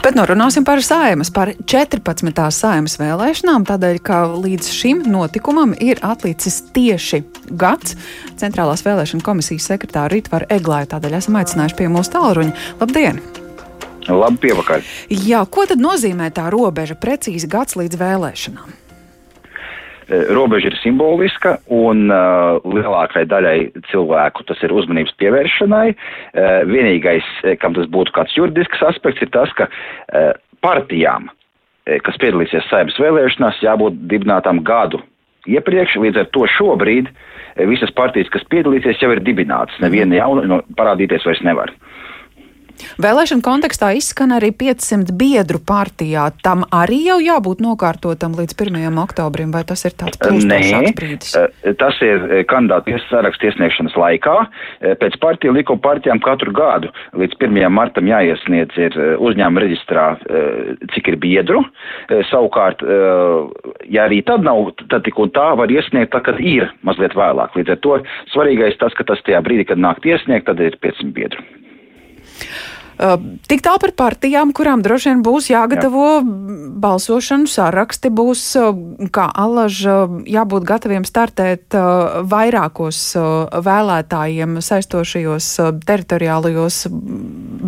Bet norunāsim par saimas, par 14. saimas vēlēšanām, tādēļ, ka līdz šim notikumam ir atlicis tieši gads. Centrālās vēlēšana komisijas sekretāra Ritvaru Eglāju tādēļ esam aicinājuši pie mūsu tālruņa. Labdien! Labi, pievakaļ. Jā, ko tad nozīmē tā robeža precīzi gads līdz vēlēšanām? E, robeža ir simboliska, un uh, lielākai daļai cilvēku tas ir uzmanības pievēršanai. Uh, vienīgais, kam tas būtu kāds juridisks aspekts, ir tas, ka uh, partijām, kas piedalīsies saimnes vēlēšanās, jābūt dibinātām gadu iepriekš, līdz ar to šobrīd visas partijas, kas piedalīsies, jau ir dibinātas. Neviena jauna parādīties vairs nevar. Vēlēšana kontekstā izskan arī 500 biedru partijā. Tam arī jau jābūt nokārtotam līdz 1. oktobrim, vai tas ir tāds plūstošāks brīdis? Eh, tas ir eh, kandidātu sarakstu iesniegšanas laikā. Eh, pēc partiju likuma partijām katru gadu līdz 1. martam jāiesniedz ir uzņēmuma reģistrā, cik ir biedru. Savukārt, ja arī tad nav, tad tik un tā var iesniegt, tā, kad ir mazliet vēlāk. Līdz ar to svarīgais tas, ka tas tajā brīdī, kad nāk iesniegt, tad ir 500 biedru. Uh, tik tālu par partijām, kurām droši vien būs jāgatavo Jā. balsošanu saraksti, būs uh, kā alaža jābūt gataviem startēt uh, vairākos vēlētājiem saistošajos teritoriālajos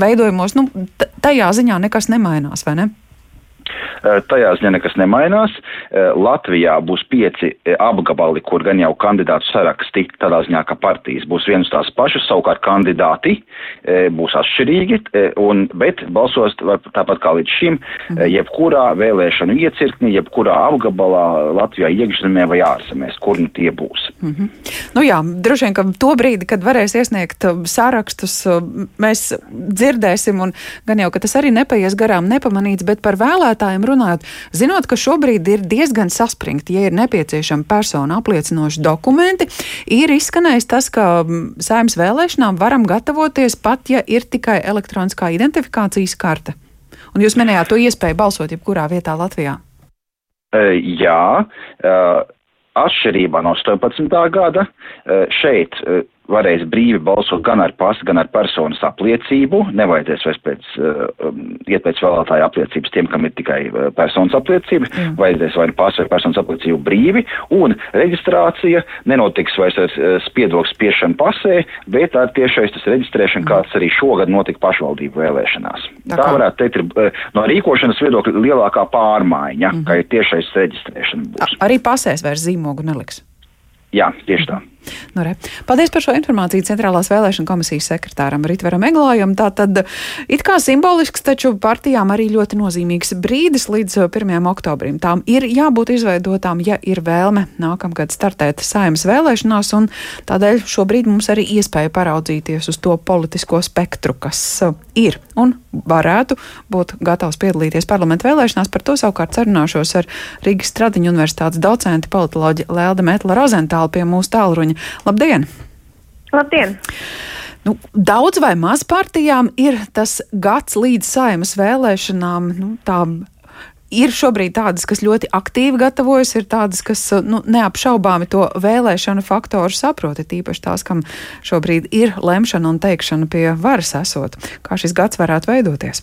veidojumos. Nu, tajā ziņā nekas nemainās, vai ne? Eh, tajā ziņā nekas nemainās. Eh, Latvijā būs pieci eh, apgabali, kur gan jau kandidātu saraksti tādā ziņā, ka partijas būs vienas tās pašas, savukārt kandidāti būs atšķirīgi, un, bet balsos tāpat kā līdz šim, mhm. jebkurā vēlēšanu iecirknī, jebkurā apgabalā Latvijā iekšzemē vai ārzemēs, kur nu tie būs. Mm -hmm. Nu jā, droši vien, ka to brīdi, kad varēs iesniegt sārakstus, mēs dzirdēsim, un gan jau, ka tas arī nepaies garām nepamanīts, bet par vēlētājiem runājot, zinot, ka šobrīd ir diezgan saspringti, ja ir nepieciešami personu apliecinoši dokumenti, ir izskanējis tas, ka saimnes vēlēšanām varam gatavoties pat, ja ir tikai elektroniskā identifikācijas karte. Un jūs minējāt to iespēju balsot jebkurā vietā Latvijā. Uh, jā, uh, atšķirībā no 18. gada šeit varēs brīvi balsot gan ar pasu, gan ar personas apliecību. Nevajadzēs vairs pēc, uh, iet pēc vēlētāja apliecības tiem, kam ir tikai uh, personas apliecība. Mm. Vajadzēs vai nu pasu vai personas apliecību brīvi. Un reģistrācija nenotiks vairs ar uh, spiedokļu spiešanu pasē, bet ar tiešais tas reģistrēšana, mm. kāds arī šogad notika pašvaldību vēlēšanās. Tā, Tā varētu teikt, ir uh, no rīkošanas viedokļa lielākā pārmaiņa, mm. ka ir tiešais reģistrēšana. Būs. Arī pasēs vairs zīmogu neliks. Jā, tieši tā. Nu, re. Paldies par šo informāciju Centrālās vēlēšana komisijas sekretāram Ritveram Eglājam. Tā tad it kā simbolisks, taču partijām arī ļoti nozīmīgs brīdis līdz 1. Uh, oktobrim. Tām ir jābūt izveidotām, ja ir vēlme nākamgad startēt saimas vēlēšanās, un tādēļ šobrīd mums arī iespēja paraudzīties uz to politisko spektru, kas uh, ir un varētu būt gatavs piedalīties parlamentu vēlēšanās. Par to savukārt sarunāšos ar Rīgas Stradiņu universitātes docentu politoloģi Lelde Metla Rozentālu pie mūsu tālruņa Kalniņa. Labdien! Labdien! Nu, daudz vai maz partijām ir tas gads līdz saimas vēlēšanām. Nu, tā ir šobrīd tādas, kas ļoti aktīvi gatavojas, ir tādas, kas nu, neapšaubāmi to vēlēšanu faktoru saprot, tīpaši tās, kam šobrīd ir lemšana un teikšana pie varas esot. Kā šis gads varētu veidoties?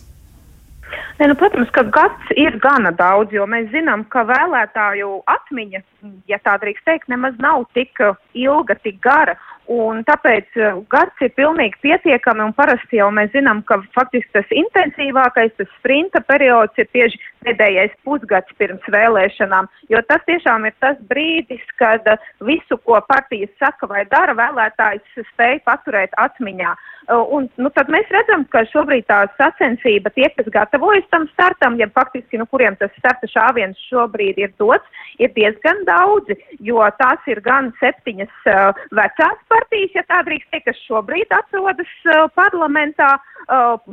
Ne, nu, protams, ka gads ir gana daudz, jo mēs zinām, ka vēlētāju atmiņa, ja tā drīkst teikt, nemaz nav tik ilga, tik gara. Un tāpēc uh, gads ir pilnīgi pietiekami, un parasti jau mēs zinām, ka faktiski tas intensīvākais, tas sprinta periods ir tieši pēdējais pusgads pirms vēlēšanām, jo tas tiešām ir tas brīdis, kad uh, visu, ko partijas saka vai dara, vēlētājs spēj paturēt atmiņā. Uh, un, nu, tad mēs redzam, ka šobrīd tā sacensība tie, kas gatavojas tam startam, ja faktiski, nu, kuriem tas starta šāviens šobrīd ir dots, ir diezgan daudzi, jo tās ir gan septiņas uh, vecās partijas, partijas, ja tā drīkst teikt, kas šobrīd atrodas uh, parlamentā,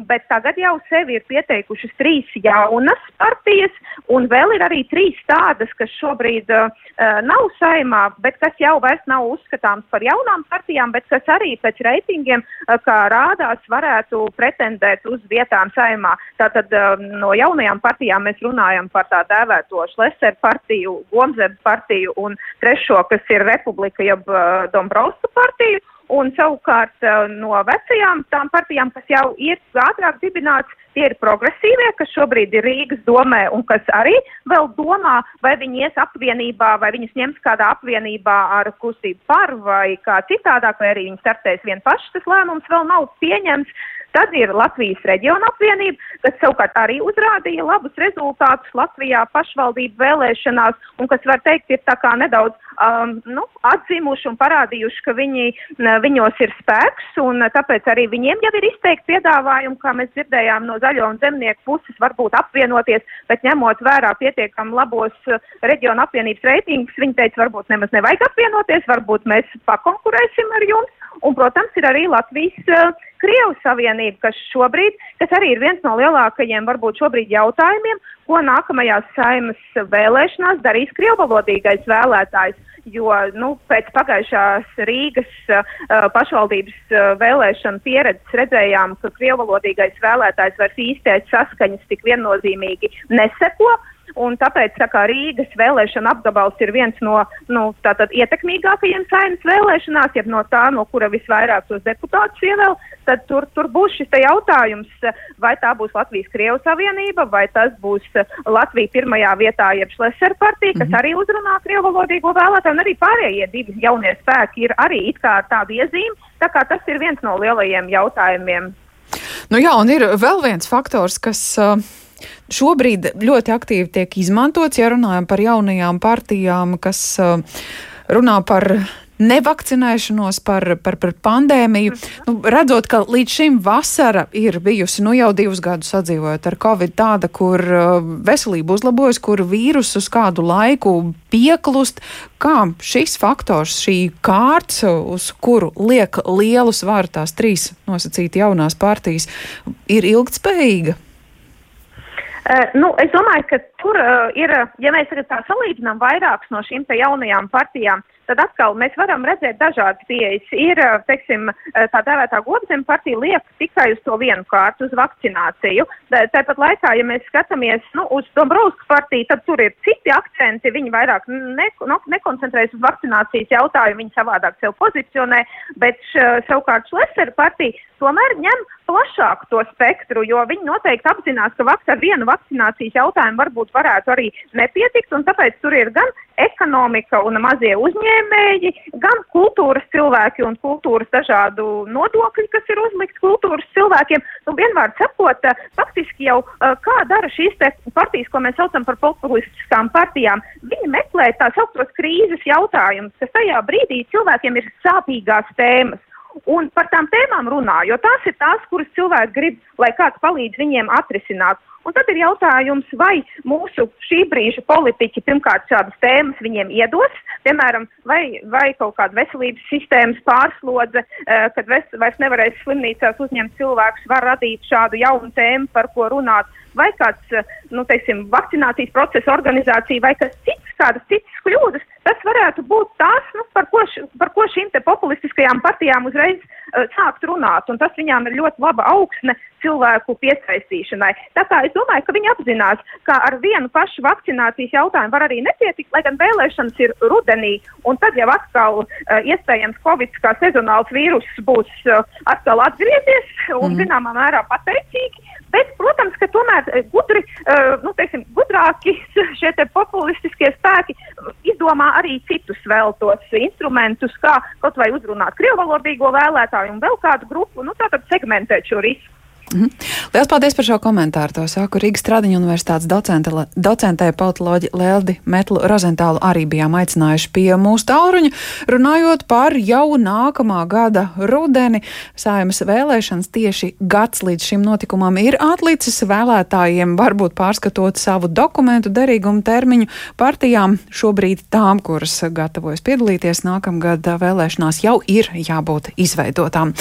bet tagad jau sevi ir pieteikušas trīs jaunas partijas, un vēl ir arī trīs tādas, kas šobrīd uh, nav saimā, bet kas jau vairs nav uzskatāms par jaunām partijām, bet kas arī pēc reitingiem, uh, kā rādās, varētu pretendēt uz vietām saimā. Tātad uh, no jaunajām partijām mēs runājam par tā dēvēto Šleser partiju, Gomzeb partiju un trešo, kas ir Republika, jeb Dombrovska partiju, un savukārt no vecajām tām partijām, kas jau ir ātrāk dibināts, tie ir progresīvie, kas šobrīd ir Rīgas domē un kas arī vēl domā, vai viņi ies apvienībā, vai viņus ņems kādā apvienībā ar kustību par vai kā citādāk, vai arī viņi startēs vien paši, tas lēmums vēl nav pieņemts. Tad ir Latvijas reģiona apvienība, kas savukārt arī uzrādīja labus rezultātus Latvijā pašvaldību vēlēšanās un kas, var teikt, ir tā kā nedaudz um, nu, atzimuši un parādījuši, ka viņi, viņos ir spēks un tāpēc arī viņiem jau ir izteikti piedāvājumi, kā mēs dzirdējām no zaļo un zemnieku puses, varbūt apvienoties, bet ņemot vērā pietiekam labos uh, reģiona apvienības reitingus, viņi teica, varbūt nemaz nevajag apvienoties, varbūt mēs pakonkurēsim ar jums. Un, protams, ir arī Latvijas uh, Krievu Savienība, kas šobrīd, kas arī ir viens no lielākajiem, varbūt šobrīd jautājumiem, ko nākamajās saimas vēlēšanās darīs krievvalodīgais vēlētājs. Jo nu, pēc pagājušās Rīgas uh, pašvaldības uh, vēlēšana pieredzes redzējām, ka krievvalodīgais vēlētājs vairs īstais saskaņas tik viennozīmīgi neseko. Un tāpēc, tā kā Rīgas vēlēšana apgabals ir viens no nu, ietekmīgākajiem saimnes vēlēšanās, jeb no tā, no kura visvairāk tos deputātus ievēl, tad tur, tur būs šis jautājums, vai tā būs Latvijas Krievu Savienība, vai tas būs Latvija pirmajā vietā, jeb Šleser partija, kas mm -hmm. arī uzrunā krievu valodīgo vēlētāju, un arī pārējie divi jaunie spēki ir arī it kā ar tādu iezīmi, tā kā tas ir viens no lielajiem jautājumiem. Nu jā, un ir vēl viens faktors, kas. Uh šobrīd ļoti aktīvi tiek izmantots, ja runājam par jaunajām partijām, kas uh, runā par nevakcinēšanos, par, par, par pandēmiju. Nu, redzot, ka līdz šim vasara ir bijusi nu, jau divus gadus sadzīvojot ar covid, tāda, kur uh, veselība uzlabojas, kur vīrusu uz kādu laiku pieklust, kā šis faktors, šī kārts, uz kuru liek lielu svaru tās trīs nosacīti jaunās partijas, ir ilgtspējīga. Uh, nu, es domāju, ka tur uh, ir, ja mēs tā salīdzinām vairākas no šīm jaunajām partijām, tad atkal mēs varam redzēt dažādas pieejas. Ir, uh, teiksim, tā dēvētā godzem partija liek tikai uz to vienu kārtu, uz vakcināciju. Tāpat laikā, ja mēs skatāmies nu, uz Dombrovska partiju, tad tur ir citi akcenti. Viņi vairāk ne, no, nekoncentrējas uz vakcinācijas jautājumu, viņi savādāk sev pozicionē, bet š, savukārt Šlesera partija tomēr ņem plašāku to spektru, jo viņi noteikti apzinās, ka vaks ar vienu vakcinācijas jautājumu varbūt varētu arī nepietikt, un tāpēc tur ir gan ekonomika un mazie uzņēmēji, gan kultūras cilvēki un kultūras dažādu nodokļi, kas ir uzlikts kultūras cilvēkiem. Nu, vienmēr sakot, faktiski jau kā dara šīs partijas, ko mēs saucam par populistiskām partijām, viņi meklē tā sauktos krīzes jautājumus, kas tajā brīdī cilvēkiem ir sāpīgās tēmas un par tām tēmām runā, jo tās ir tās, kuras cilvēki grib, lai kāds palīdz viņiem atrisināt. Un tad ir jautājums, vai mūsu šī brīža politiķi pirmkārt šādas tēmas viņiem iedos, piemēram, vai, vai kaut kāda veselības sistēmas pārslodze, eh, kad vairs nevarēs slimnīcās uzņemt cilvēkus, var radīt šādu jaunu tēmu, par ko runāt, vai kāds, eh, nu, teiksim, vakcinācijas procesa organizācija vai kas cits, kādas citas kļūdas, tas varētu būt tās, nu, par, ko š, par ko šīm te populistiskajām partijām uzreiz uh, sākt runāt, un tas viņām ir ļoti laba augsne cilvēku piesaistīšanai. Tā kā es domāju, ka viņi apzinās, ka ar vienu pašu vakcinācijas jautājumu var arī nepietikt, lai gan vēlēšanas ir rudenī, un tad jau atkal uh, iespējams Covid kā sezonāls vīrus būs uh, atkal atgriezies un mm. zināmā mērā pateicīgi. Bet, protams, ka tomēr gudri, uh, nu, teiksim, gudrāki šie te populistiskie spēki izdomā arī citus vēl tos instrumentus, kā kaut vai uzrunāt krievalodīgo vēlētāju un vēl kādu grupu, nu, tātad segmentēt šo risku. -hmm. Lielas paldies par šo komentāru. To saku Rīgas Stradiņu universitātes docente, docentē politoloģi Leldi Metlu Rozentālu arī bijām aicinājuši pie mūsu tālruņa, runājot par jau nākamā gada rudeni. Saimas vēlēšanas tieši gads līdz šim notikumam ir atlicis vēlētājiem, varbūt pārskatot savu dokumentu derīgumu termiņu partijām. Šobrīd tām, kuras gatavojas piedalīties nākamgad vēlēšanās, jau ir jābūt izveidotām.